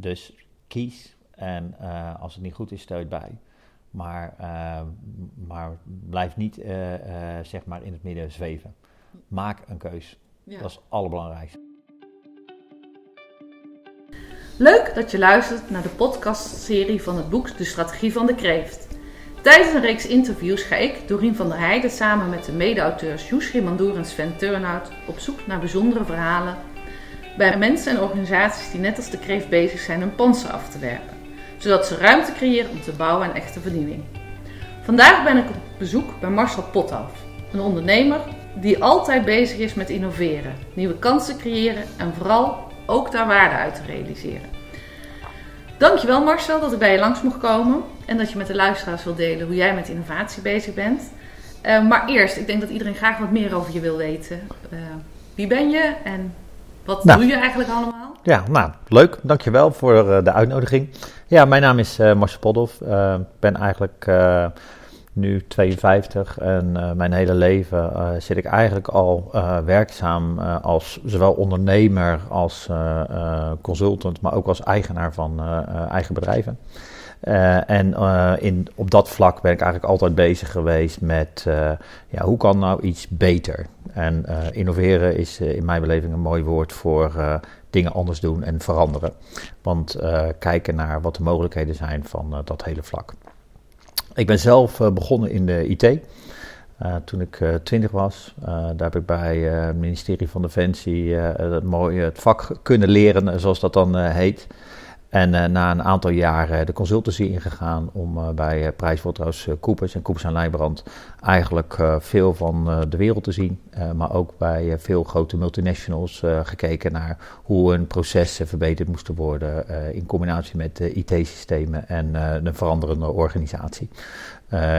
dus kies en eh, als het niet goed is, steun bij. Maar, uh, maar blijf niet zeg maar in het midden zweven. Maak een keus. Dat is het allerbelangrijkste. Leuk dat je luistert naar de podcastserie van het boek De Strategie van de Kreeft. Tijdens een reeks interviews ga ik, Dorien van der Heijden, samen met de mede-auteurs Joes en Sven Turnhout op zoek naar bijzondere verhalen bij mensen en organisaties die net als de kreeft bezig zijn hun panzer af te werpen, zodat ze ruimte creëren om te bouwen aan echte verdiening. Vandaag ben ik op bezoek bij Marcel Pothoff, een ondernemer die altijd bezig is met innoveren, nieuwe kansen creëren en vooral ook daar waarde uit te realiseren. Dankjewel Marcel dat ik bij je langs mocht komen en dat je met de luisteraars wil delen hoe jij met innovatie bezig bent. Uh, maar eerst, ik denk dat iedereen graag wat meer over je wil weten. Uh, wie ben je en wat nou, doe je eigenlijk allemaal? Ja, nou, leuk. Dankjewel voor uh, de uitnodiging. Ja, mijn naam is Marcel Podolf. Ik ben eigenlijk nu 52 en uh, mijn hele leven uh, zit ik eigenlijk al uh, werkzaam als zowel ondernemer als consultant, maar ook als eigenaar van eigen bedrijven. En in, op dat vlak ben ik eigenlijk altijd bezig geweest met ja, hoe kan nou iets beter? En innoveren is in mijn beleving een mooi woord voor dingen anders doen en veranderen. Want kijken naar wat de mogelijkheden zijn van dat hele vlak. Ik ben zelf eh, begonnen in de IT. Toen ik twintig was, uh, daar heb ik bij het ministerie van Defensie mooie het vak kunnen leren, zoals dat dan heet. En na een aantal jaren de consultancy ingegaan om bij uh, PricewaterhouseCoopers en Coopers en Leijbrand eigenlijk veel van de wereld te zien. maar ook bij veel grote multinationals gekeken naar hoe hun processen verbeterd moesten worden in combinatie met IT-systemen en een veranderende organisatie.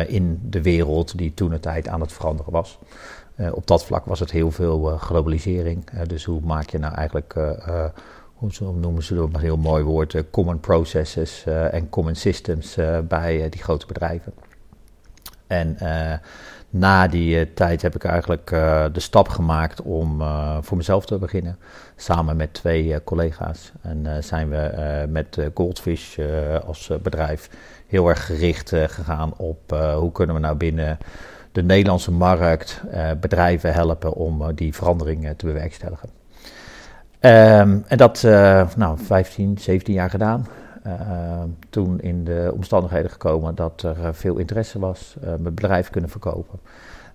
in de wereld die toen de tijd aan het veranderen was. op dat vlak was het heel veel globalisering. dus hoe maak je nou eigenlijk hoe noemen ze dat een heel mooi woord, uh, common processes uh, en common systems uh, bij die grote bedrijven. En na die tijd heb ik eigenlijk de stap gemaakt om voor mezelf te beginnen, samen met twee collega's. En zijn we met Goldfish als bedrijf heel erg gericht gegaan op hoe kunnen we nou binnen de Nederlandse markt bedrijven helpen om die verandering te bewerkstelligen. Um, en dat, uh, nou, 15, 17 jaar gedaan. Uh, toen in de omstandigheden gekomen dat er uh, veel interesse was, mijn bedrijf kunnen verkopen.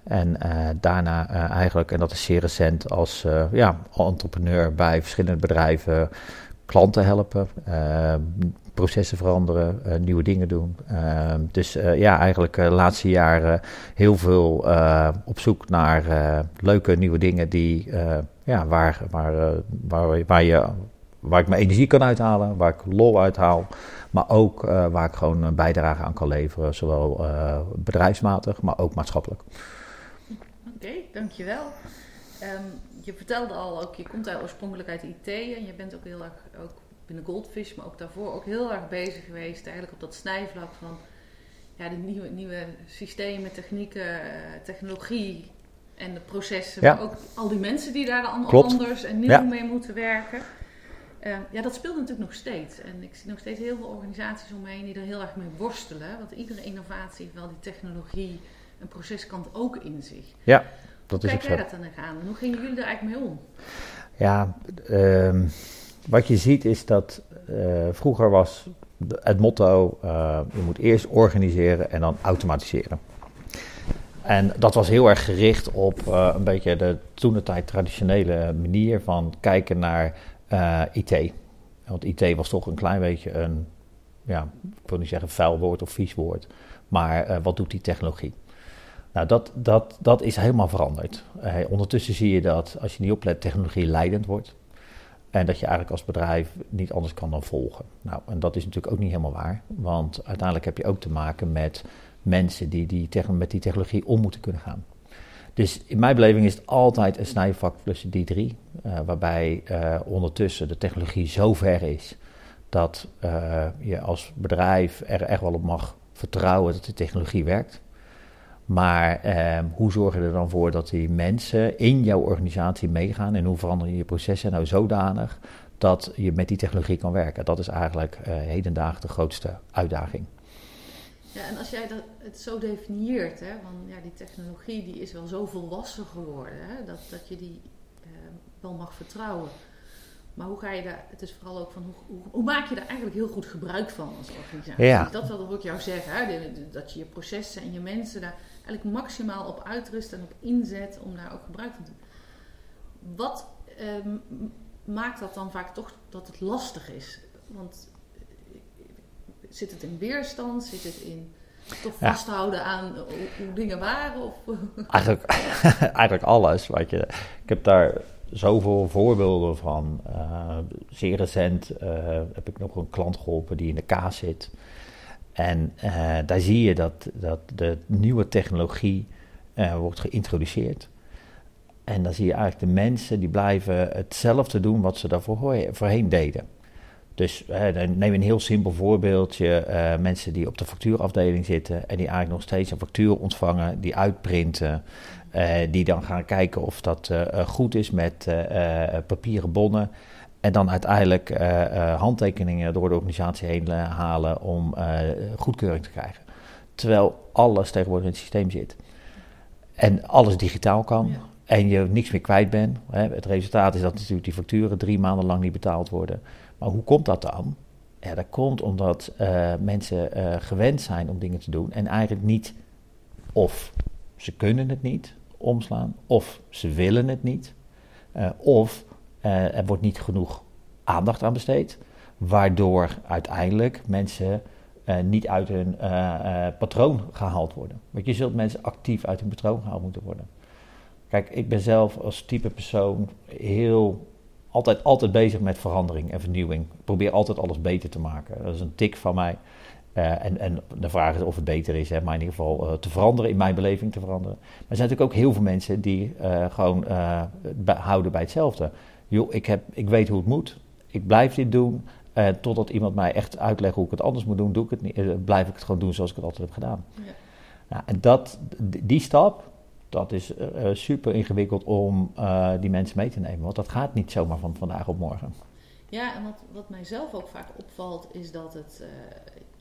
En daarna eigenlijk, en dat is zeer recent, als ja, entrepreneur bij verschillende bedrijven klanten helpen, processen veranderen, nieuwe dingen doen. Ehm, dus ja, eigenlijk de laatste jaren heel veel op zoek naar leuke nieuwe dingen die ja, waar, waar, eh, waar, waar, je, waar ik mijn energie kan uithalen, waar ik lol uithaal. Maar ook waar ik gewoon een bijdrage aan kan leveren, zowel bedrijfsmatig, maar ook maatschappelijk. Oké, dankjewel. Um, je vertelde al, ook, je komt oorspronkelijk uit IT en je bent ook heel erg, ook binnen Goldfish, maar ook daarvoor ook heel erg bezig geweest, eigenlijk op dat snijvlak van ja, de nieuwe, nieuwe systemen, technieken, technologie, en de processen, maar ook al die mensen die daar dan anders en nieuw mee moeten werken. Uh, ja, dat speelt natuurlijk nog steeds. En ik zie nog steeds heel veel organisaties omheen die er heel erg mee worstelen. Want iedere innovatie heeft wel die technologie en proceskant ook in zich. Ja, dat hoe is kijk jij dat dan aan? Hoe gingen jullie er eigenlijk mee om? Ja, uh, wat je ziet is dat uh, vroeger was het motto: uh, je moet eerst organiseren en dan automatiseren. En dat was heel erg gericht op uh, een beetje de toen tijd traditionele manier van kijken naar eh, IT. Want IT was toch een klein beetje een, ja, ik wil niet zeggen vuil woord of vies woord, maar wat doet die technologie? Nou, dat, dat, dat is helemaal veranderd. ondertussen zie je dat als je niet oplet, technologie leidend wordt. En dat je eigenlijk als bedrijf niet anders kan dan volgen. Nou, en dat is natuurlijk ook niet helemaal waar. Want uiteindelijk heb je ook te maken met mensen die, die met die technologie om moeten kunnen gaan. Dus in mijn beleving is het altijd een snijvak plus die drie, uh, waarbij uh, ondertussen de technologie zo ver is dat uh, je als bedrijf er echt wel op mag vertrouwen dat de technologie werkt. Maar ehm, hoe zorg je er dan voor dat die mensen in jouw organisatie meegaan en hoe verander je je processen nou zodanig dat je met die technologie kan werken. Dat is eigenlijk uh, hedendaags de grootste uitdaging. Ja, en als jij dat, het zo definieert, hè, van ja, die technologie die is wel zo volwassen geworden, hè, dat, dat je die uh, wel mag vertrouwen. Maar hoe ga je daar, het is vooral ook van hoe, hoe, maak je daar eigenlijk heel goed gebruik van als organisatie? Ja. Dat wil ik jou zeggen, hè, dat je je processen en je mensen daar eigenlijk maximaal op uitrust en op inzet om daar ook gebruik van te doen. Wat um, maakt dat dan vaak toch dat het lastig is? Want eh, zit het in weerstand? Zit het in toch vasthouden aan hoe, dingen waren? Of? Eigenlijk, eigenlijk alles. Wat je, ik heb daar zoveel voorbeelden van. Uh, zeer recent uh, heb ik nog een klant geholpen die in de kaas zit. En uh, daar zie je dat, dat de nieuwe technologie wordt geïntroduceerd. En dan zie je eigenlijk de mensen die blijven hetzelfde doen wat ze daarvoor voorheen deden. Dus neem een heel simpel voorbeeldje. Mensen die op de factuurafdeling zitten en die eigenlijk nog steeds een factuur ontvangen, die uitprinten. Uh, die dan gaan kijken of dat uh, goed is met papieren bonnen. En dan uiteindelijk handtekeningen door de organisatie heen halen om goedkeuring te krijgen. Terwijl alles tegenwoordig in het systeem zit. En alles digitaal kan. Ja en je niks meer kwijt bent. Hè. Het resultaat is dat natuurlijk die facturen drie maanden lang niet betaald worden. Maar hoe komt dat dan? Ja, dat komt omdat uh, mensen uh, gewend zijn om dingen te doen en eigenlijk niet of ze kunnen het niet omslaan, of ze willen het niet, uh, of er wordt niet genoeg aandacht aan besteed, waardoor uiteindelijk mensen niet uit hun patroon gehaald worden. Want je zult mensen actief uit hun patroon gehaald moeten worden. Kijk, ik ben zelf als type persoon heel altijd, altijd bezig met verandering en vernieuwing. Ik probeer altijd alles beter te maken. Dat is een tik van mij. Uh, en, en de vraag is of het beter is, hè, maar in ieder geval uh, te veranderen, in mijn beleving te veranderen. Maar er zijn natuurlijk ook heel veel mensen die uh, gewoon houden bij hetzelfde. Joh, ik, heb, ik weet hoe het moet, ik blijf dit doen. totdat iemand mij echt uitlegt hoe ik het anders moet doen, doe ik het niet, blijf ik het gewoon doen zoals ik het altijd heb gedaan. Ja. Nou, en dat, die stap, dat is super ingewikkeld om die mensen mee te nemen. Want dat gaat niet zomaar van vandaag op morgen. Ja, en wat, wat mij zelf ook vaak opvalt, is dat het.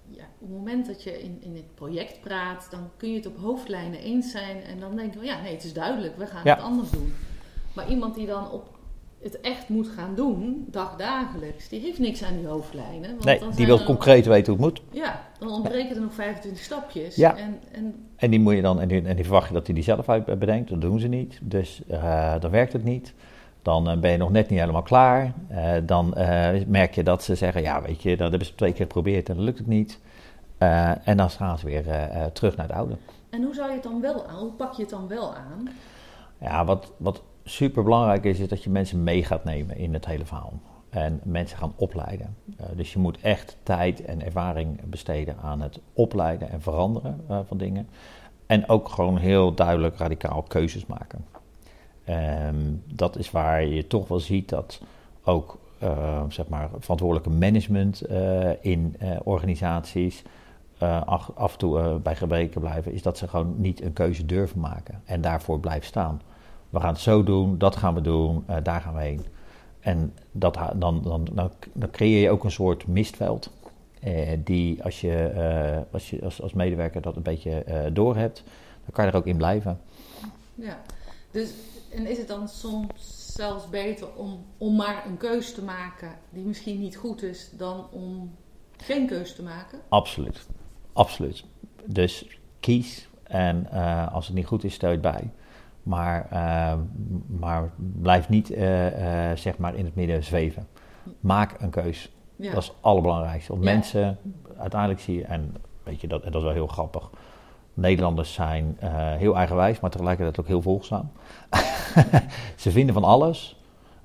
Ja, op het moment dat je in, in het project praat, dan kun je het op hoofdlijnen eens zijn. En dan denk je, ja, nee, het is duidelijk, we gaan het anders doen. Maar iemand die dan op het echt moet gaan doen, dagdagelijks, die heeft niks aan die hoofdlijnen. Want nee, die wil concreet weten hoe het moet. Ja, dan ontbreken er nog 25 stapjes. Ja. En, en, en, die moet je dan, en die, en die verwacht je dat hij die zelf uit bedenkt, dat doen ze niet. Dus uh, dan werkt het niet. Dan uh, ben je nog net niet helemaal klaar. Uh, dan merk je dat ze zeggen, ja weet je, dat hebben ze twee keer geprobeerd en dan lukt het niet. en dan gaan ze weer terug naar het oude. En hoe zou je het dan wel aan, hoe pak je het dan wel aan? Ja, wat, wat super belangrijk is, is dat je mensen mee gaat nemen in het hele verhaal. En mensen gaan opleiden. Dus je moet echt tijd en ervaring besteden aan het opleiden en veranderen van dingen. En ook gewoon heel duidelijk radicaal keuzes maken. Um, dat is waar je toch wel ziet dat ook uh, zeg maar verantwoordelijke management in organisaties af, en toe bij gebreken blijven, is dat ze gewoon niet een keuze durven maken en daarvoor blijven staan we gaan het zo doen, dat gaan we doen, daar gaan we heen. En dat, dan, dan, dan, dan creëer je ook een soort mistveld. Eh, die als je, als, je als, medewerker dat een beetje door hebt, dan kan je er ook in blijven. Ja, dus en is het dan soms zelfs beter om, om maar een keus te maken die misschien niet goed is, dan om geen keus te maken? Absoluut, absoluut. Dus kies en als het niet goed is, stel je het bij. Maar, uh, maar blijf niet uh, uh, zeg maar in het midden zweven. Maak een keus. Ja. Dat is het allerbelangrijkste. Want ja. mensen, uiteindelijk zie je, en weet je, dat, en dat is wel heel grappig. Nederlanders zijn heel eigenwijs, maar tegelijkertijd ook heel volgzaam. ze vinden van alles.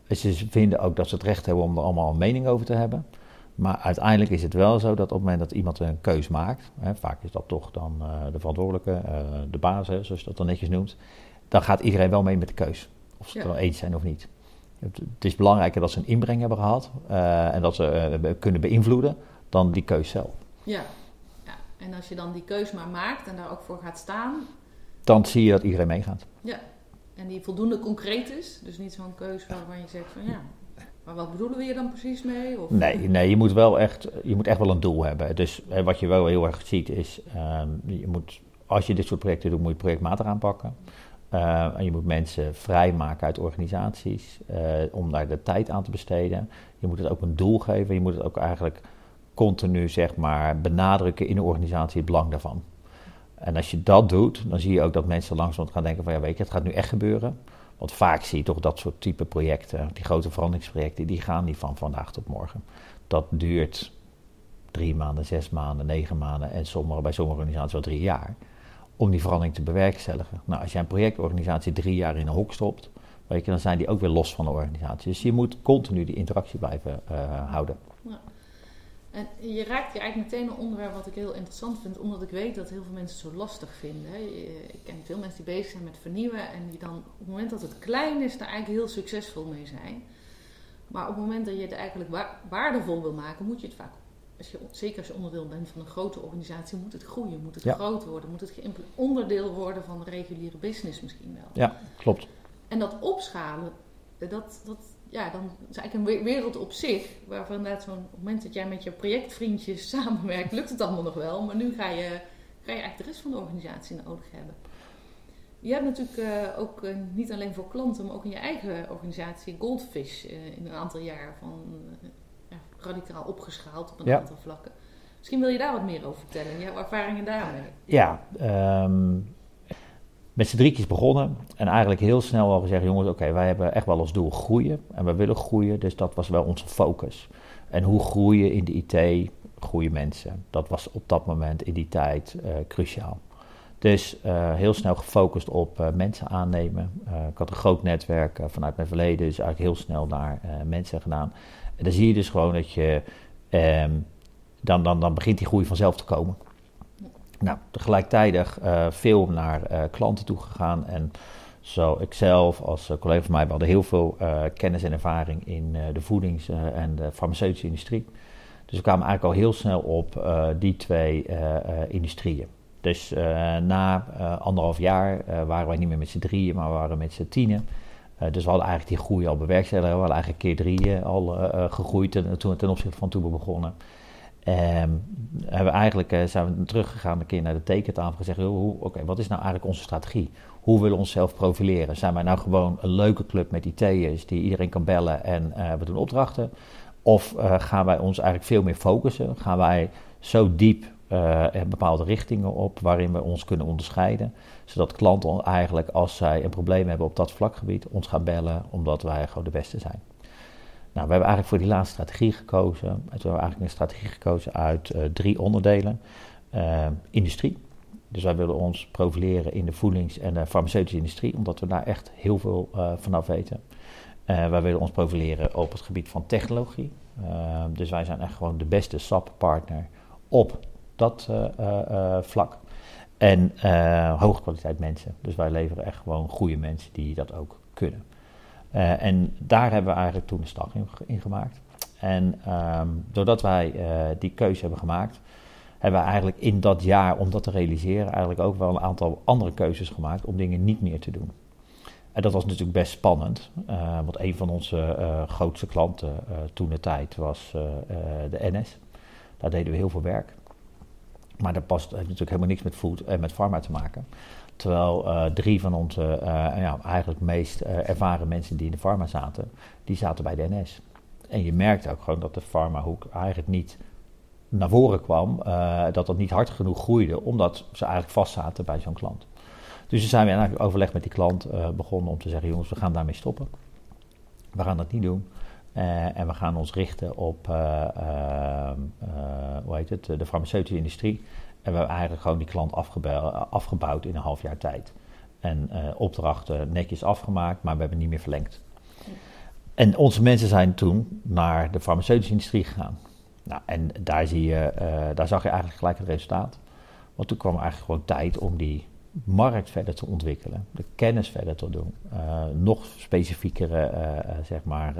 Ze vinden ook dat ze het recht hebben om er allemaal een mening over te hebben. Maar uiteindelijk is het wel zo dat op het moment dat iemand een keus maakt, hè, vaak is dat toch dan de verantwoordelijke, de baas, hè, zoals je dat dan netjes noemt, dan gaat iedereen wel mee met de keus. Of ze het er wel eens zijn of niet. Het, is belangrijker dat ze een inbreng hebben gehad uh, en dat ze uh, kunnen beïnvloeden dan die keus zelf. Ja. En als je dan die keus maar maakt en daar ook voor gaat staan. Dan zie je dat iedereen meegaat. Ja, en die voldoende concreet is. Dus niet zo'n keus waarvan je zegt van ja, Maar wat bedoelen we hier dan precies mee? Of? Nee, nee je, moet wel echt, je moet echt wel een doel hebben. Dus wat je wel heel erg ziet is, ehm, je moet, als je dit soort projecten doet, moet je projectmatig aanpakken. Uh, en je moet mensen vrijmaken uit organisaties uh, om daar de tijd aan te besteden. Je moet het ook een doel geven. Je moet het ook eigenlijk continu zeg maar, benadrukken in de organisatie het belang daarvan. En als je dat doet, dan zie je ook dat mensen langzaam gaan denken van ja weet je, het gaat nu echt gebeuren. Want vaak zie je toch dat soort type projecten, die grote veranderingsprojecten, die gaan niet van vandaag tot morgen. Dat duurt drie maanden, zes maanden, negen maanden en sommige, bij sommige organisaties wel drie jaar. Om die verandering te bewerkstelligen. Nou, als jij een projectorganisatie drie jaar in een hok stopt, weet je, dan zijn die ook weer los van de organisatie. Dus je moet continu die interactie blijven uh, houden. En je raakt hier eigenlijk meteen een onderwerp wat ik heel interessant vind, omdat ik weet dat heel veel mensen het zo lastig vinden. Ik ken veel mensen die bezig zijn met vernieuwen en die dan op het moment dat het klein is, daar eigenlijk heel succesvol mee zijn. Maar op het moment dat je het eigenlijk waardevol wil maken, moet je het vaak, als je, zeker als je onderdeel bent van een grote organisatie, moet het groeien, moet het groot worden, moet het onderdeel worden van de reguliere business misschien wel. Ja, klopt. En dat opschalen, dat, dat, ja, dan is eigenlijk een wereld op zich. Waarvan inderdaad zo'n moment dat jij met je projectvriendjes samenwerkt, lukt het allemaal nog wel. Maar nu ga je, ga je eigenlijk de rest van de organisatie nodig hebben. Je hebt natuurlijk uh, ook uh, niet alleen voor klanten, maar ook in je eigen organisatie Goldfish uh, in een aantal jaar van ja, radicaal opgeschaald op een aantal vlakken. Misschien wil je daar wat meer over vertellen, jouw ervaringen daarmee. Ja, um, met z'n drietjes begonnen en eigenlijk heel snel al gezegd: jongens, oké, wij hebben echt wel als doel groeien en we willen groeien, dus dat was wel onze focus. En hoe groeien in de IT, groeien mensen. Dat was op dat moment in die tijd uh, cruciaal. Dus uh, heel snel gefocust op uh, mensen aannemen. ik had een groot netwerk vanuit mijn verleden, dus eigenlijk heel snel naar mensen gedaan. En dan zie je dus gewoon dat je, um, dan, dan, dan begint die groei vanzelf te komen. Nou, tegelijkertijd uh, veel naar uh, klanten toe gegaan. En zo ikzelf als uh, collega van mij, hadden heel veel kennis en ervaring in de voedings- en de farmaceutische industrie. Dus we kwamen eigenlijk al heel snel op die twee industrieën. Dus na anderhalf jaar waren wij niet meer met z'n drieën, maar we waren met z'n tienen. dus we hadden eigenlijk die groei al bewerkstelligd. We hadden eigenlijk keer drieën al gegroeid ten, ten opzichte van toen we begonnen. Um, hebben we eigenlijk, uh, zijn we teruggegaan een keer naar de tekentafel en gezegd: oké, wat is nou eigenlijk onze strategie? Hoe willen we onszelf profileren? Zijn wij nou gewoon een leuke club met IT'ers die iedereen kan bellen en uh, we doen opdrachten? Of uh, gaan wij ons eigenlijk veel meer focussen? Gaan wij zo diep bepaalde richtingen op waarin we ons kunnen onderscheiden? Zodat klanten eigenlijk, als zij een probleem hebben op dat vlakgebied, ons gaan bellen omdat wij gewoon de beste zijn. Nou, we hebben eigenlijk voor die laatste strategie gekozen. we hebben eigenlijk een strategie gekozen uit uh, drie onderdelen. Uh, industrie. Dus wij willen ons profileren in de voedings- en farmaceutische industrie, omdat we daar echt heel veel uh, vanaf weten. wij willen ons profileren op het gebied van technologie. dus wij zijn echt gewoon de beste SAP-partner op dat vlak. En hoge kwaliteit mensen. Dus wij leveren echt gewoon goede mensen die dat ook kunnen. Uh, en daar hebben we eigenlijk toen de stap in, gemaakt. En um, doordat wij uh, die keuze hebben gemaakt, hebben we eigenlijk in dat jaar, om dat te realiseren, eigenlijk ook wel een aantal andere keuzes gemaakt om dingen niet meer te doen. En dat was natuurlijk best spannend, uh, want een van onze grootste klanten toen de tijd was de NS. Daar deden we heel veel werk. Maar dat past, heeft natuurlijk helemaal niks met food en met pharma te maken. Terwijl uh, drie van onze uh, ja, eigenlijk meest uh, ervaren mensen die in de pharma zaten, die zaten bij de NS. En je merkte ook gewoon dat de pharmahoek eigenlijk niet naar voren kwam, dat dat niet hard genoeg groeide, omdat ze eigenlijk vast zaten bij zo'n klant. Dus toen zijn we eigenlijk overleg met die klant begonnen om te zeggen, jongens, we gaan daarmee stoppen. We gaan dat niet doen. en we gaan ons richten op hoe heet het, de farmaceutische industrie. En we hebben eigenlijk gewoon die klant afgebouwd in een half jaar tijd. En uh, opdrachten netjes afgemaakt, maar we hebben niet meer verlengd. En onze mensen zijn toen naar de farmaceutische industrie gegaan. Nou, en daar, zie je, uh, daar zag je eigenlijk gelijk het resultaat. Want toen kwam eigenlijk gewoon tijd om die markt verder te ontwikkelen, de kennis verder te doen, uh, nog specifiekere zeg maar,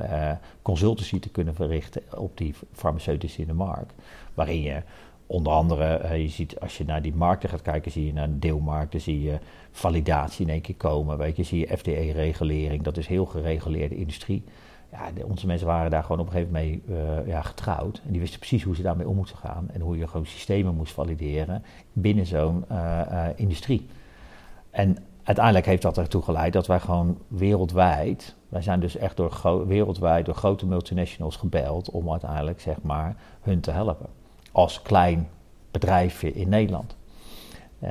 consultancy te kunnen verrichten op die farmaceutische in de markt. Waarin je onder andere, je ziet als je naar die markten gaat kijken, zie je naar deelmarkten, zie je validatie in één keer komen. Weet je, zie je FDA-regulering, dat is heel gereguleerde industrie. ja, onze mensen waren daar gewoon op een gegeven moment mee uh, ja, getrouwd. En die wisten precies hoe ze daarmee om moesten gaan. En hoe je gewoon systemen moest valideren binnen zo'n uh, industrie. En uiteindelijk heeft dat ertoe geleid dat wij gewoon wereldwijd, wij zijn dus echt door wereldwijd door grote multinationals gebeld om uiteindelijk zeg maar hun te helpen. Als klein bedrijfje in Nederland. Uh,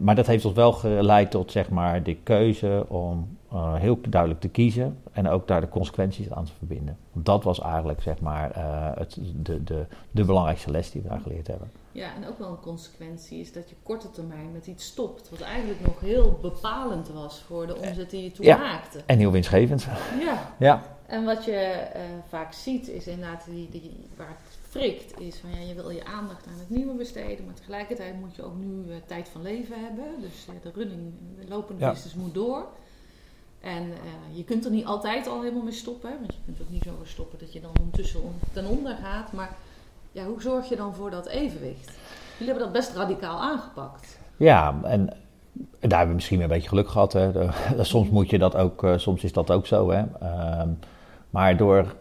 maar dat heeft ons wel geleid tot zeg maar de keuze om uh, heel duidelijk te kiezen en ook daar de consequenties aan te verbinden. Dat was eigenlijk zeg maar uh, het, de, de, de belangrijkste les die we daar geleerd hebben. Ja, en ook wel een consequentie is dat je korte termijn met iets stopt. Wat eigenlijk nog heel bepalend was voor de omzet die je toen ja, maakte. En heel winstgevend. Ja. ja. En wat je vaak ziet is inderdaad die, die, waar frikt is van ja, je wil je aandacht aan het nieuwe besteden, maar tegelijkertijd moet je ook nu uh, tijd van leven hebben. Dus uh, de running, de lopende ja. business moet door. En uh, je kunt er niet altijd al helemaal mee stoppen, want je kunt ook niet zo stoppen dat je dan ondertussen on, ten onder gaat. Maar ja, hoe zorg je dan voor dat evenwicht? Jullie hebben dat best radicaal aangepakt. Ja, en daar hebben we misschien een beetje geluk gehad. Hè. Soms moet je dat ook, soms is dat ook zo. Hè. Um, maar door,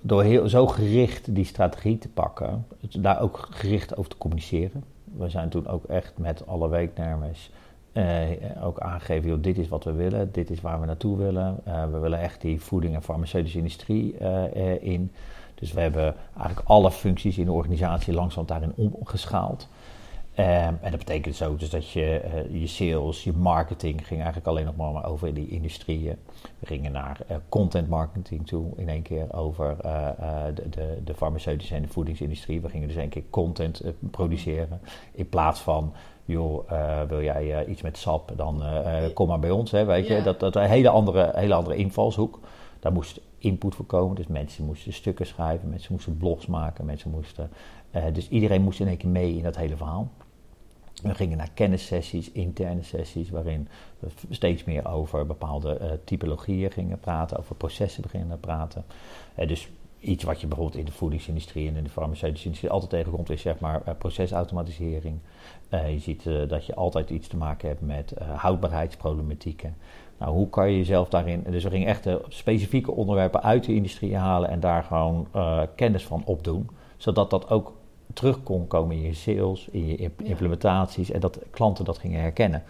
door heel, zo gericht die strategie te pakken, daar ook gericht over te communiceren. We zijn toen ook echt met alle weeknemers uh, ook aangegeven, dit is wat we willen, dit is waar we naartoe willen. Uh, we willen echt die voeding- en farmaceutische industrie uh, in. Dus we hebben eigenlijk alle functies in de organisatie langzaam daarin omgeschaald. Um, en dat betekent zo dus dat je je sales, je marketing ging eigenlijk alleen nog maar over die industrieën. We gingen naar content marketing toe in één keer over de, de, de farmaceutische en de voedingsindustrie. We gingen dus één keer content produceren in plaats van joh, uh, wil jij uh, iets met sap, dan uh, kom maar bij ons. Hè, weet ja. je? Dat, dat een hele andere, hele andere invalshoek. Daar moest input voor komen. Dus mensen moesten stukken schrijven, mensen moesten blogs maken, mensen moesten. dus iedereen moest in één keer mee in dat hele verhaal. We gingen naar kennissessies, interne sessies, waarin we steeds meer over bepaalde typologieën gingen praten, over processen beginnen praten. dus iets wat je bijvoorbeeld in de voedingsindustrie en in de farmaceutische industrie altijd tegenkomt, is zeg maar uh, procesautomatisering. Je ziet dat je altijd iets te maken hebt met houdbaarheidsproblematieken. Nou, hoe kan je jezelf daarin. Dus we gingen echt specifieke onderwerpen uit de industrie halen en daar gewoon kennis van opdoen, zodat dat ook terug kon komen in je sales, in je implementaties en dat klanten dat gingen herkennen.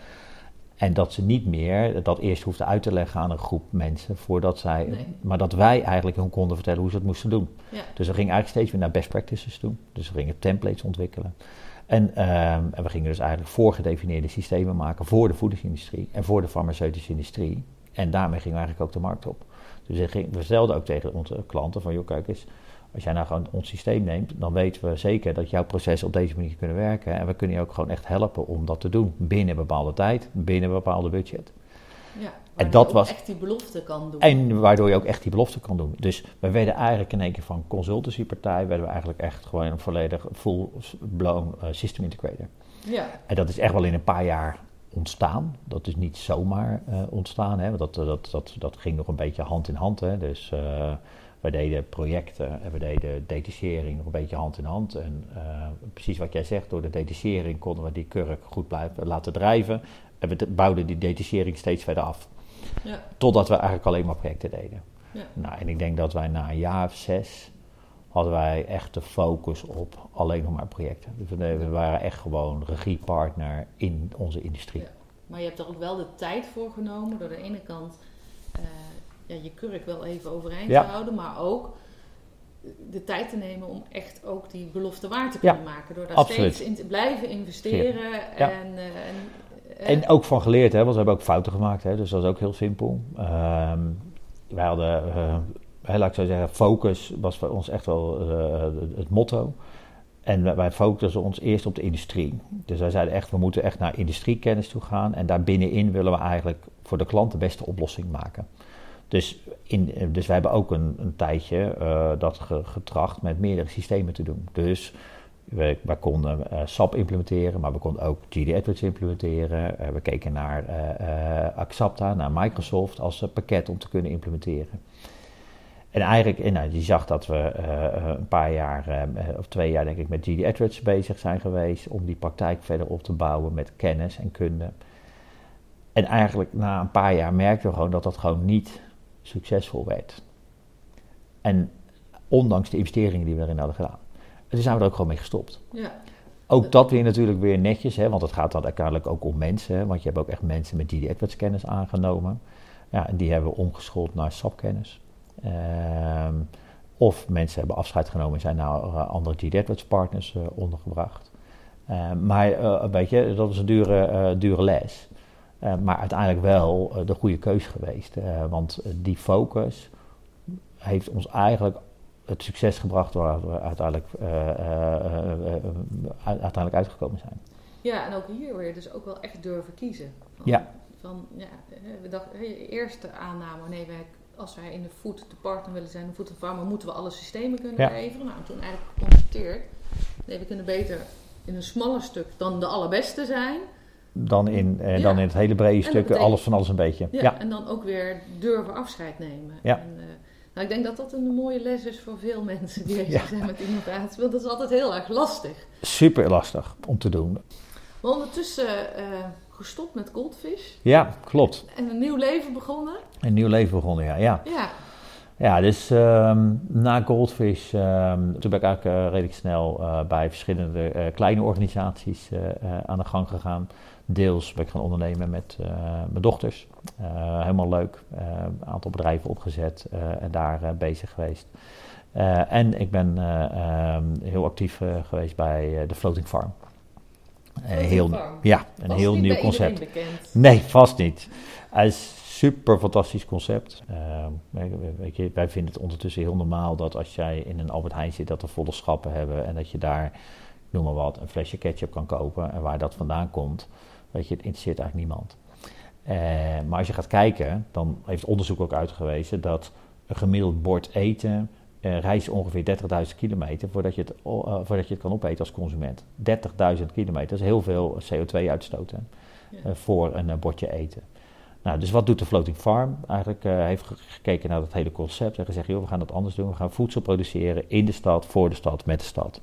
En dat ze niet meer dat eerst hoefden uit te leggen aan een groep mensen voordat zij. Nee. Maar dat wij eigenlijk hun konden vertellen hoe ze het moesten doen. Ja. Dus we gingen eigenlijk steeds weer naar best practices toe. Dus we gingen templates ontwikkelen. En, uh, en we gingen dus eigenlijk voorgedefinieerde systemen maken voor de voedingsindustrie en voor de farmaceutische industrie. En daarmee gingen we eigenlijk ook de markt op. Dus we, gingen, we stelden ook tegen onze klanten van, joh, kijk eens, als jij nou gewoon ons systeem neemt, dan weten we zeker dat jouw processen op deze manier kunnen werken. En we kunnen je ook gewoon echt helpen om dat te doen. Binnen een bepaalde tijd, binnen een bepaalde budget. Ja, en dat was echt die belofte kan doen. En waardoor je ook echt die belofte kan doen. Dus we werden eigenlijk in één keer van consultancypartij, werden we eigenlijk echt gewoon een volledig full-blown uh, system integrator. Ja. En dat is echt wel in een paar jaar ontstaan. Dat is niet zomaar uh, ontstaan, hè? want dat, dat, dat, dat ging nog een beetje hand in hand. Hè? Dus uh, we deden projecten en we deden detachering nog een beetje hand in hand. En uh, precies wat jij zegt, door de detachering konden we die kurk goed blijven laten drijven. En we bouwden die detachering steeds verder af. Ja. Totdat we eigenlijk alleen maar projecten deden. Ja. Nou, en ik denk dat wij na een jaar of zes hadden wij echt de focus op alleen nog maar projecten. Dus we, we waren echt gewoon regiepartner in onze industrie. Ja. Maar je hebt er ook wel de tijd voor genomen. Door de ene kant uh, ja, je kurk wel even overeind Ja. te houden, maar ook de tijd te nemen om echt ook die belofte waar te kunnen maken. Door daar absoluut. steeds in te blijven investeren. Ja. En, uh, en, uh, En ook van geleerd, hè, want we hebben ook fouten gemaakt. Hè, dus dat is ook heel simpel. Ehm, wij hadden, uh, laat ik zo zeggen, focus was voor ons echt wel het motto. En wij focussen ons eerst op de industrie. Dus wij zeiden echt, we moeten echt naar industriekennis toe gaan. En daar binnenin willen we eigenlijk voor de klant de beste oplossing maken. Dus, in, dus wij hebben ook een, een tijdje uh, dat getracht met meerdere systemen te doen. Dus we, we konden uh, SAP implementeren, maar we konden ook GD Edwards implementeren. Uh, we keken naar Axapta, naar Microsoft als pakket om te kunnen implementeren. En eigenlijk, en nou, je zag dat we een paar jaar, of twee jaar denk ik, met GD Edwards bezig zijn geweest om die praktijk verder op te bouwen met kennis en kunde. En eigenlijk na een paar jaar merkten we gewoon dat dat gewoon niet succesvol werd. En ondanks de investeringen die we erin hadden gedaan. En toen zijn we er ook gewoon mee gestopt. Ja. Ook dat weer natuurlijk weer netjes, hè, want het gaat dan uiteindelijk ook om mensen. Hè, want je hebt ook echt mensen met GD AdWords kennis aangenomen. Ja, en die hebben we omgeschoold naar SAP-kennis. Ehm, of mensen hebben afscheid genomen en zijn naar uh, andere GD AdWords partners uh, ondergebracht. Ehm, maar uh, weet je, dat is een dure, dure les. Ehm, maar uiteindelijk wel de goede keus geweest. want die focus heeft ons eigenlijk het succes gebracht waar we uiteindelijk, uiteindelijk uitgekomen zijn. Ja, en ook hier weer dus ook wel echt durven kiezen. ja. Van, ja, we dachten, eerste aanname, nee, wij, als wij in de food de partner willen zijn, de food farmer, moeten we alle systemen kunnen ja. leveren. Nou, toen eigenlijk geconstateerd, nee, we kunnen beter in een smaller stuk dan de allerbeste zijn. Dan in, eh, ja. dan in het hele brede stuk, betekent, alles van alles een beetje. Ja, ja, en dan ook weer durven afscheid nemen. Ja. En, uh, nou, ik denk dat dat een mooie les is voor veel mensen die bezig zijn met innovatie. Want dat is altijd heel erg lastig. Super lastig om te doen. Maar ondertussen uh, gestopt met Goldfish. Ja, klopt. En een nieuw leven begonnen. Een nieuw leven begonnen, ja. Ja, ja. ja dus um, na Goldfish, um, toen ben ik eigenlijk uh, redelijk snel bij verschillende kleine organisaties aan de gang gegaan. Deels ben ik gaan ondernemen met mijn dochters. helemaal leuk. Een aantal bedrijven opgezet en daar bezig geweest. en ik ben um, heel actief geweest bij de Floating Farm. Heel, ja, een heel nieuw concept. Nee, vast niet. Het is super fantastisch concept. Uh, weet je, wij vinden het ondertussen heel normaal dat als jij in een Albert Heijn zit, dat er volle schappen hebben en dat je daar, noem maar wat, een flesje ketchup kan kopen. En waar dat vandaan komt, weet je, het interesseert eigenlijk niemand. Uh, maar als je gaat kijken, dan heeft onderzoek ook uitgewezen dat een gemiddeld bord eten uh, reis ongeveer 30.000 kilometer voordat je, het, uh, voordat je het kan opeten als consument. 30.000 kilometer, dat is heel veel CO2-uitstoot ja. uh, voor een bordje eten. Nou, dus wat doet de Floating Farm? Eigenlijk heeft gekeken naar het hele concept en gezegd, joh, we gaan dat anders doen. We gaan voedsel produceren in de stad, voor de stad, met de stad.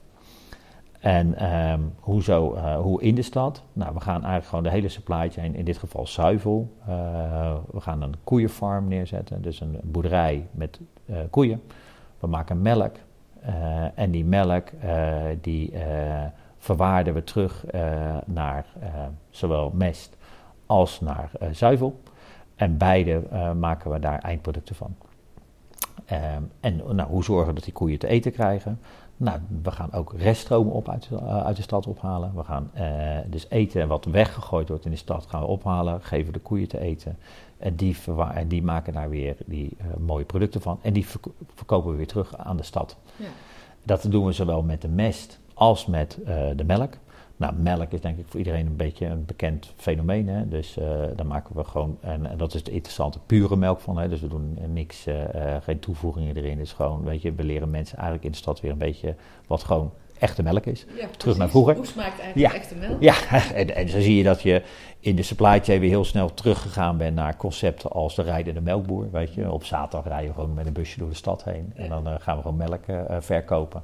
En um, hoezo, hoe in de stad? Nou, we gaan eigenlijk gewoon de hele supply chain, in dit geval zuivel. we gaan een koeienfarm neerzetten, dus een boerderij met koeien. We maken melk en die melk die verwaarden we terug naar zowel mest als naar zuivel. En beide maken we daar eindproducten van. en nou, hoe zorgen we dat die koeien te eten krijgen? Nou, we gaan ook reststromen op uit, uit de stad ophalen. We gaan dus eten wat weggegooid wordt in de stad gaan we ophalen, geven de koeien te eten. En die, en die maken daar weer die uh, mooie producten van. En die verkopen we weer terug aan de stad. Ja. Dat doen we zowel met de mest als met de melk. Nou, melk is denk ik voor iedereen een beetje een bekend fenomeen. Hè? Dus uh, daar maken we gewoon, en, en, dat is de interessante, pure melk van. Hè? Dus we doen niks, geen toevoegingen erin. Dus gewoon, weet je, we leren mensen eigenlijk in de stad weer een beetje wat gewoon echte melk is. Ja, Terug naar vroeger. Hoe smaakt eigenlijk ja. echte melk? Ja, en, en, zo zie je dat je in de supply chain weer heel snel teruggegaan bent naar concepten als de rijdende melkboer. Weet je, op zaterdag rijden we gewoon met een busje door de stad heen en dan uh, gaan we gewoon melk verkopen.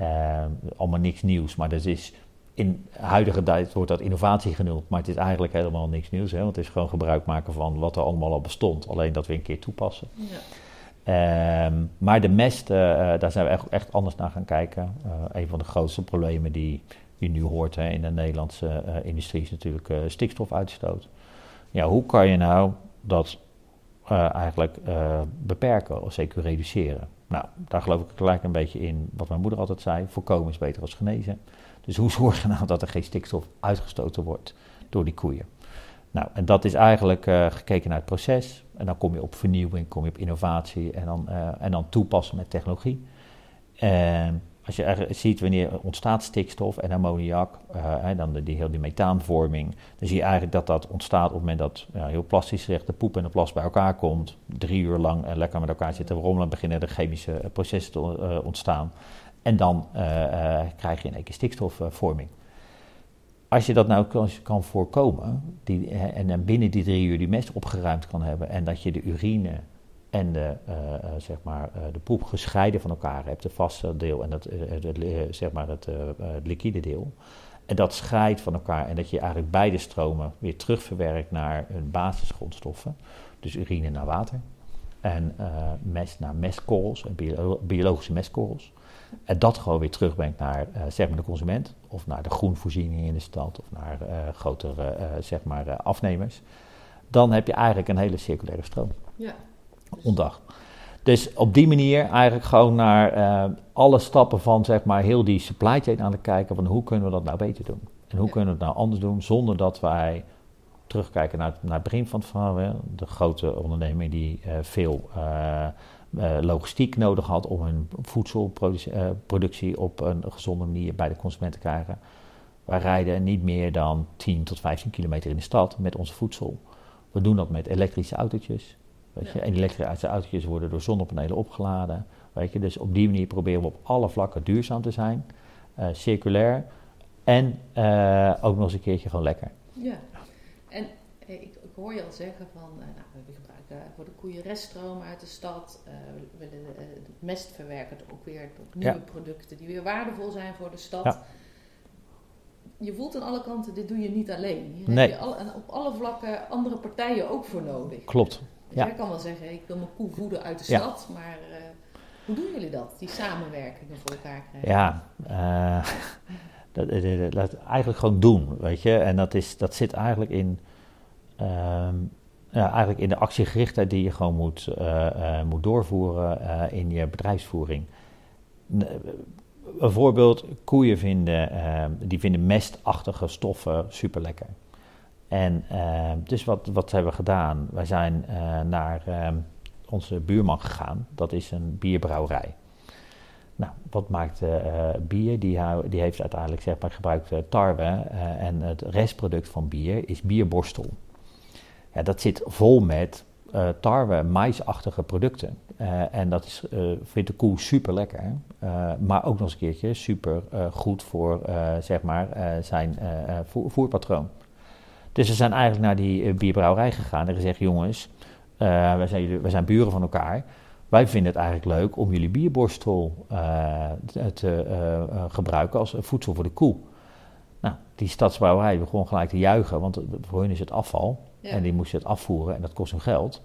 Uh, allemaal niks nieuws, maar dat is in huidige tijd wordt dat innovatie genoemd, maar het is eigenlijk helemaal niks nieuws. Hè? Want het is gewoon gebruik maken van wat er allemaal al bestond, alleen dat we een keer toepassen. Ja. Um, maar de mest, uh, daar zijn we echt, echt, anders naar gaan kijken. Uh, een van de grootste problemen die je nu hoort hè, in de Nederlandse uh, industrie is natuurlijk stikstofuitstoot. Ja, hoe kan je nou dat eigenlijk beperken of zeker reduceren? Nou, daar geloof ik gelijk een beetje in wat mijn moeder altijd zei: voorkomen is beter als genezen. Dus hoe zorg je nou dat er geen stikstof uitgestoten wordt door die koeien? Nou, en dat is eigenlijk uh, gekeken naar het proces. En dan kom je op vernieuwing, kom je op innovatie en dan, uh, en dan toepassen met technologie. En als je ziet wanneer ontstaat stikstof en ammoniak, uh, dan de, die heel die methaanvorming, dan zie je eigenlijk dat dat ontstaat op het moment dat ja, heel plastisch gezegd de poep en de plas bij elkaar komt, drie uur lang en lekker met elkaar zitten rommelen, beginnen de chemische processen te ontstaan. En dan krijg je in één stikstofvorming als je dat nou kan, voorkomen die, en dan binnen die drie uur die mest opgeruimd kan hebben en dat je de urine en de, uh, zeg maar, de poep gescheiden van elkaar hebt, het vaste deel en het, zeg maar het, het liquide deel, en dat scheidt van elkaar en dat je eigenlijk beide stromen weer terugverwerkt naar hun basisgrondstoffen, dus urine naar water, en mest naar mestkorrels, biologische mestkorrels. En dat gewoon weer terugbrengt naar zeg maar de consument of naar de groenvoorziening in de stad of naar grotere zeg maar, afnemers. Dan heb je eigenlijk een hele circulaire stroom. Ja. Ondag. Dus op die manier eigenlijk gewoon naar alle stappen van zeg maar heel die supply chain aan het kijken van hoe kunnen we dat nou beter doen. En hoe kunnen we het nou anders doen zonder dat wij terugkijken naar, naar het begin van het verhaal. De grote onderneming die veel logistiek nodig had om hun voedselproductie op een gezonde manier bij de consument te krijgen. Wij rijden niet meer dan 10 tot 15 kilometer in de stad met onze voedsel. We doen dat met elektrische autootjes. Weet je? En elektrische autootjes worden door zonnepanelen opgeladen. Weet je? Dus op die manier proberen we op alle vlakken duurzaam te zijn, uh, circulair en uh, ook nog eens een keertje gewoon lekker. Ja, en ik hoor je al zeggen van, uh, nou, we gebruiken voor de koeien reststroom uit de stad, we willen het mest verwerken ook weer tot nieuwe producten die weer waardevol zijn voor de stad. Ja je voelt aan alle kanten, dit doe je niet alleen. Hier nee. heb je op alle vlakken andere partijen ook voor nodig. Klopt. Dus ja. jij kan wel zeggen, ik wil mijn koe voeden uit de stad, maar uh, hoe doen jullie dat, die samenwerkingen voor elkaar krijgen? Ja, uh, dat, dat, dat, eigenlijk gewoon doen, weet je. En dat, is, dat zit eigenlijk in, uh, ja, eigenlijk in de actiegerichtheid die je gewoon moet, uh, moet doorvoeren in je bedrijfsvoering bijvoorbeeld koeien vinden, uh, die vinden mestachtige stoffen super lekker. En dus wat, wat hebben we gedaan? Wij zijn naar ehm, onze buurman gegaan. Dat is een bierbrouwerij. Nou, wat maakt bier? Die, die heeft uiteindelijk zeg maar, gebruikt tarwe. en het restproduct van bier is bierborstel. Ja, dat zit vol met uh, tarwe, maisachtige producten. Uh, en dat is, uh, vindt de koe super lekker. maar ook nog eens een keertje super goed voor zeg maar, zijn voer, voerpatroon. Dus we zijn eigenlijk naar die bierbrouwerij gegaan en gezegd: jongens, wij, zijn, wij zijn buren van elkaar. Wij vinden het eigenlijk leuk om jullie bierborstel te, te gebruiken als voedsel voor de koe. Nou, die stadsbrouwerij begon gelijk te juichen, want voor hun is het afval. En die moesten het afvoeren en dat kost hun geld.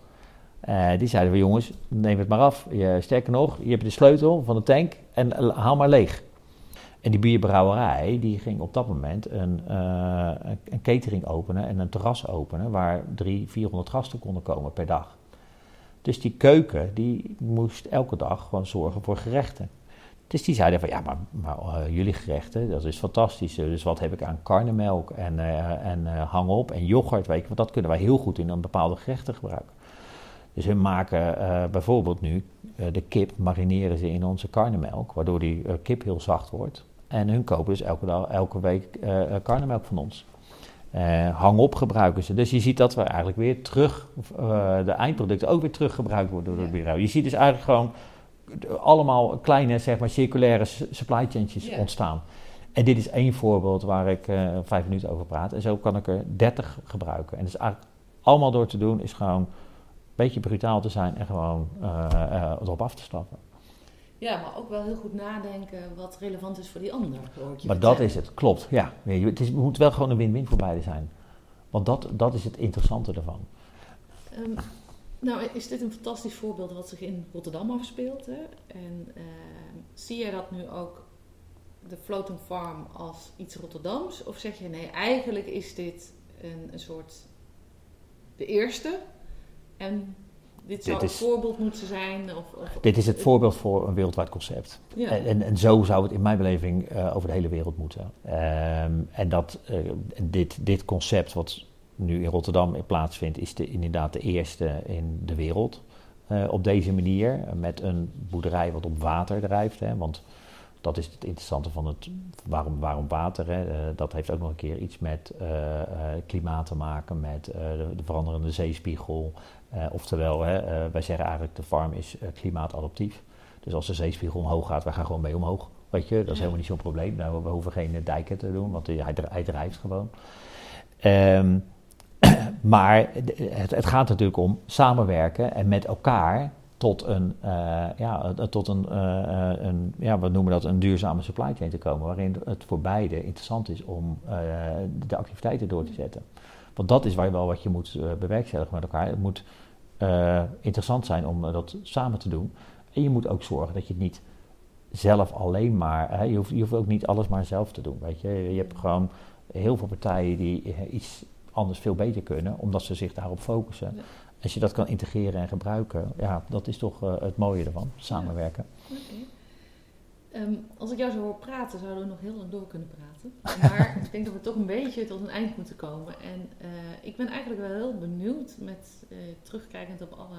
Uh, die zeiden we, jongens, neem het maar af. Je, sterker nog, je hebt de sleutel van de tank en haal maar leeg. En die bierbrouwerij die ging op dat moment een, uh, een catering openen en een terras openen waar drie, 400 gasten konden komen per dag. Dus die keuken die moest elke dag gewoon zorgen voor gerechten. Dus die zeiden van ja, maar, maar uh, jullie gerechten, dat is fantastisch. Dus wat heb ik aan karnemelk en, uh, en uh, hang op en yoghurt, weet je, want dat kunnen wij heel goed in een bepaalde gerechten gebruiken. Dus we maken bijvoorbeeld nu de kip, marineren ze in onze karnemelk, waardoor die kip heel zacht wordt. En hun kopen dus elke, dag, elke week karnemelk van ons. hang op gebruiken ze. Dus je ziet dat we eigenlijk weer terug, de eindproducten ook weer teruggebruikt worden door het bureau. Je ziet dus eigenlijk gewoon allemaal kleine, zeg maar, circulaire supply chains ontstaan. En dit is één voorbeeld waar ik uh, vijf minuten over praat. En zo kan ik er dertig gebruiken. En dus eigenlijk allemaal door te doen is gewoon een beetje brutaal te zijn en gewoon uh, uh, erop af te stappen. Ja, maar ook wel heel goed nadenken wat relevant is voor die ander. Maar dat is het, klopt. Ja, het, is, het moet wel gewoon een win-win voor beide zijn. Want dat, dat is het interessante ervan. Um, nou, is dit een fantastisch voorbeeld wat zich in Rotterdam afspeelt. Hè? En uh, zie je dat nu ook, de Floating Farm, als iets Rotterdams? Of zeg je nee, eigenlijk is dit een, een soort de eerste en dit zou dit is, een voorbeeld moeten zijn? Of, of, dit is het voorbeeld voor een wereldwijd concept. Ja. En, en, en, zo zou het in mijn beleving uh, over de hele wereld moeten. Um, en dat, uh, dit, dit concept wat nu in Rotterdam plaatsvindt, is de, inderdaad de eerste in de wereld. Uh, op deze manier, met een boerderij wat op water drijft. Hè, want dat is het interessante van het waarom, waarom water. Hè, uh, dat heeft ook nog een keer iets met uh, klimaat te maken, met de, de, veranderende zeespiegel. oftewel, hè, wij zeggen eigenlijk de farm is klimaatadaptief. Dus als de zeespiegel omhoog gaat, wij gaan gewoon mee omhoog. Weet je, dat is helemaal niet zo'n probleem. Nou, we hoeven geen dijken te doen, want hij, hij drijft gewoon. Um, maar het, het, gaat natuurlijk om samenwerken en met elkaar tot een, uh, ja, tot een, uh, een, ja, wat noemen we dat, een duurzame supply chain te komen, waarin het voor beide interessant is om de activiteiten door te zetten. Want dat is waar je wel wat je moet bewerkstelligen met elkaar. Het moet eh, interessant zijn om eh, dat samen te doen. En je moet ook zorgen dat je het niet zelf alleen maar, hè, je, hoeft, je hoeft ook niet alles maar zelf te doen. Weet je? je hebt gewoon heel veel partijen die eh, iets anders veel beter kunnen, omdat ze zich daarop focussen. Ja. Als je dat kan integreren en gebruiken, ja, dat is toch eh, het mooie ervan, samenwerken. Ehm, als ik jou zo hoor praten, zouden we nog heel lang door kunnen praten. Maar ik denk dat we toch een beetje tot een eind moeten komen. En eh, ik ben eigenlijk wel heel benieuwd met eh, terugkijkend op alle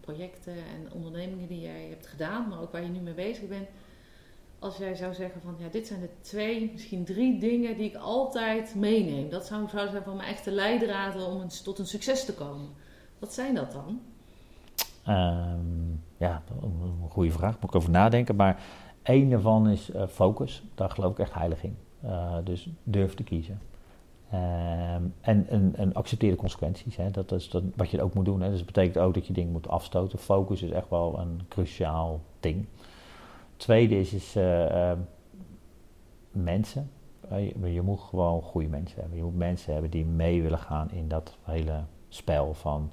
projecten en ondernemingen die jij hebt gedaan, maar ook waar je nu mee bezig bent. Als jij zou zeggen van ja, dit zijn de twee, misschien drie dingen die ik altijd meeneem. Dat zou, zou zijn van mijn echte leidraden om tot een succes te komen. Wat zijn dat dan? Ehm, ja, een goede vraag, moet ik over nadenken. Maar één daarvan is eh, focus. Daar geloof ik echt heilig in. Eh, dus durf te kiezen. Ehm, en, en, en accepteer de consequenties. Hè. Dat is dat, wat je ook moet doen. Hè. Dus dat betekent ook dat je dingen moet afstoten. Focus is echt wel een cruciaal ding. Tweede is, is eh, ehm, mensen. Eh, je, je moet gewoon goede mensen hebben. Je moet mensen hebben die mee willen gaan in dat hele spel van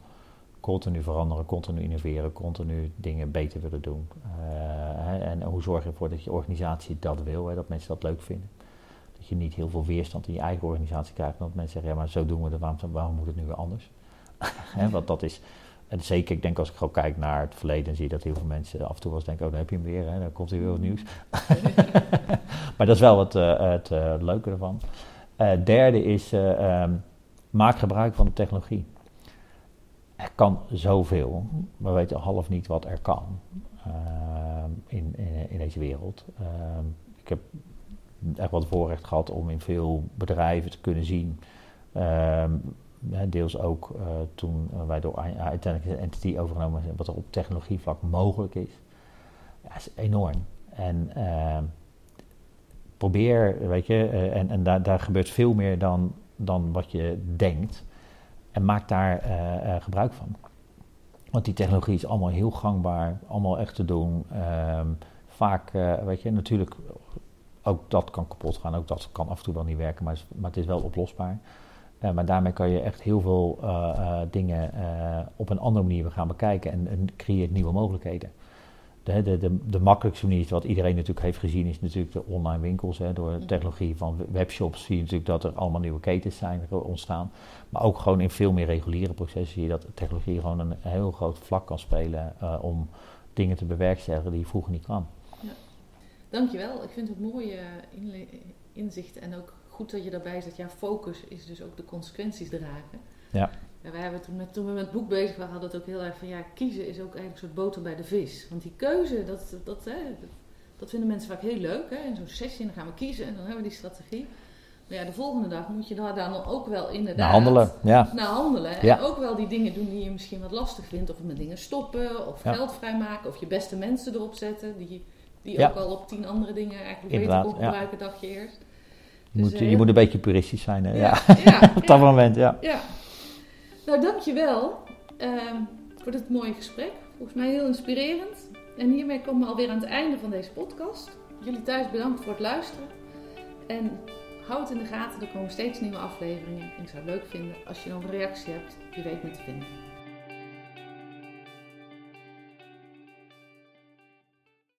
continu veranderen, continu innoveren, continu dingen beter willen doen. Eh, en hoe zorg je ervoor dat je organisatie dat wil, hè, dat mensen dat leuk vinden. Dat je niet heel veel weerstand in je eigen organisatie krijgt. Dat mensen zeggen, ja maar zo doen we het, waarom, waarom moet het nu weer anders? Want dat is, en zeker, ik denk als ik gewoon kijk naar het verleden, zie je dat heel veel mensen af en toe wel eens denken, oh dan heb je hem weer, hè, dan komt hij weer wat nieuws. maar dat is wel het, eh, het eh, leuke ervan. Eh, derde is, eh, ehm, maak gebruik van de technologie. Er kan zoveel, we weten half niet wat er kan ehm, in, in, in deze wereld. Ehm, ik heb echt wat voorrecht gehad om in veel bedrijven te kunnen zien. Deels ook eh, toen eh, wij door uiteindelijk de entity overgenomen zijn, wat er op technologievlak mogelijk is. Ja, is enorm. En ehm, probeer, weet je, eh, en, en daar, daar gebeurt veel meer dan, dan wat je denkt. En maak daar eh, eh, gebruik van. Want die technologie is allemaal heel gangbaar, allemaal echt te doen. Ehm, vaak, eh, weet je, natuurlijk, ook dat kan kapot gaan, ook dat kan af en toe wel niet werken, maar, maar het is wel oplosbaar. Maar daarmee kan je echt heel veel eh, eh, dingen eh, op een andere manier gaan bekijken en, creëert nieuwe mogelijkheden. De, de, de, makkelijkste manier, wat iedereen natuurlijk heeft gezien, is natuurlijk de online winkels. Hè. Door de technologie van webshops zie je natuurlijk dat er allemaal nieuwe ketens zijn ontstaan. Maar ook gewoon in veel meer reguliere processen zie je dat technologie gewoon een heel groot vlak kan spelen om dingen te bewerkstelligen die vroeger niet kan. Dankjewel. Ik vind het mooie inzicht en ook goed dat je daarbij zegt, ja, focus is dus ook de consequenties dragen. Ja. Ja, wij hebben toen, met, toen we met het boek bezig waren, hadden het ook heel erg van, ja, kiezen is ook eigenlijk een soort boter bij de vis. Want die keuze, dat, dat, hè, dat, vinden mensen vaak heel leuk. Hè? In zo'n sessie, dan gaan we kiezen en dan hebben we die strategie. Maar ja, de volgende dag moet je daar dan ook wel inderdaad... Naar handelen, ja. naar handelen. Ja. En ook wel die dingen doen die je misschien wat lastig vindt. Of met dingen stoppen, of Ja. geld vrijmaken, of je beste mensen erop zetten. Die, die Ja. ook al op tien andere dingen eigenlijk Inderdaad, beter kon ja. gebruiken, dacht je eerst. Je moet, Dus, eh, je moet een beetje puristisch zijn. Hè? Ja. ja, Op dat moment, ja. ja. Nou, dankjewel ehm voor dit mooie gesprek. Volgens mij heel inspirerend. En hiermee komen we alweer aan het einde van deze podcast. Jullie thuis bedankt voor het luisteren. En houd in de gaten, er komen steeds nieuwe afleveringen. En ik zou het leuk vinden als je nog een reactie hebt, je weet me te vinden.